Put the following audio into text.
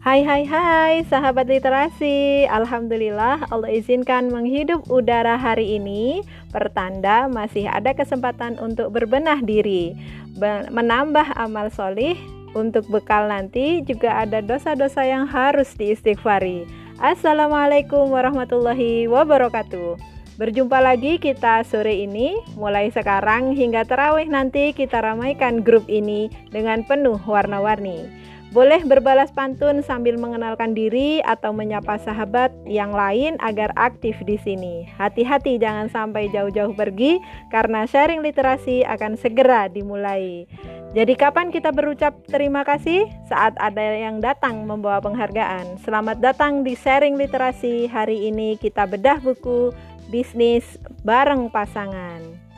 Hai hai hai sahabat literasi. Alhamdulillah Allah izinkan menghidup udara hari ini. Pertanda masih ada kesempatan untuk berbenah diri. Menambah amal solih. Untuk bekal nanti juga ada dosa-dosa yang harus diistighfari. Assalamualaikum warahmatullahi wabarakatuh. Berjumpa lagi kita sore ini. Mulai sekarang hingga terawih nanti kita ramaikan grup ini dengan penuh warna-warni boleh berbalas pantun sambil mengenalkan diri atau menyapa sahabat yang lain agar aktif di sini. Hati-hati jangan sampai jauh-jauh pergi karena sharing literasi akan segera dimulai. Jadi kapan kita berucap terima kasih? Saat ada yang datang membawa penghargaan. Selamat datang di sharing literasi. Hari ini kita bedah buku bisnis bareng pasangan.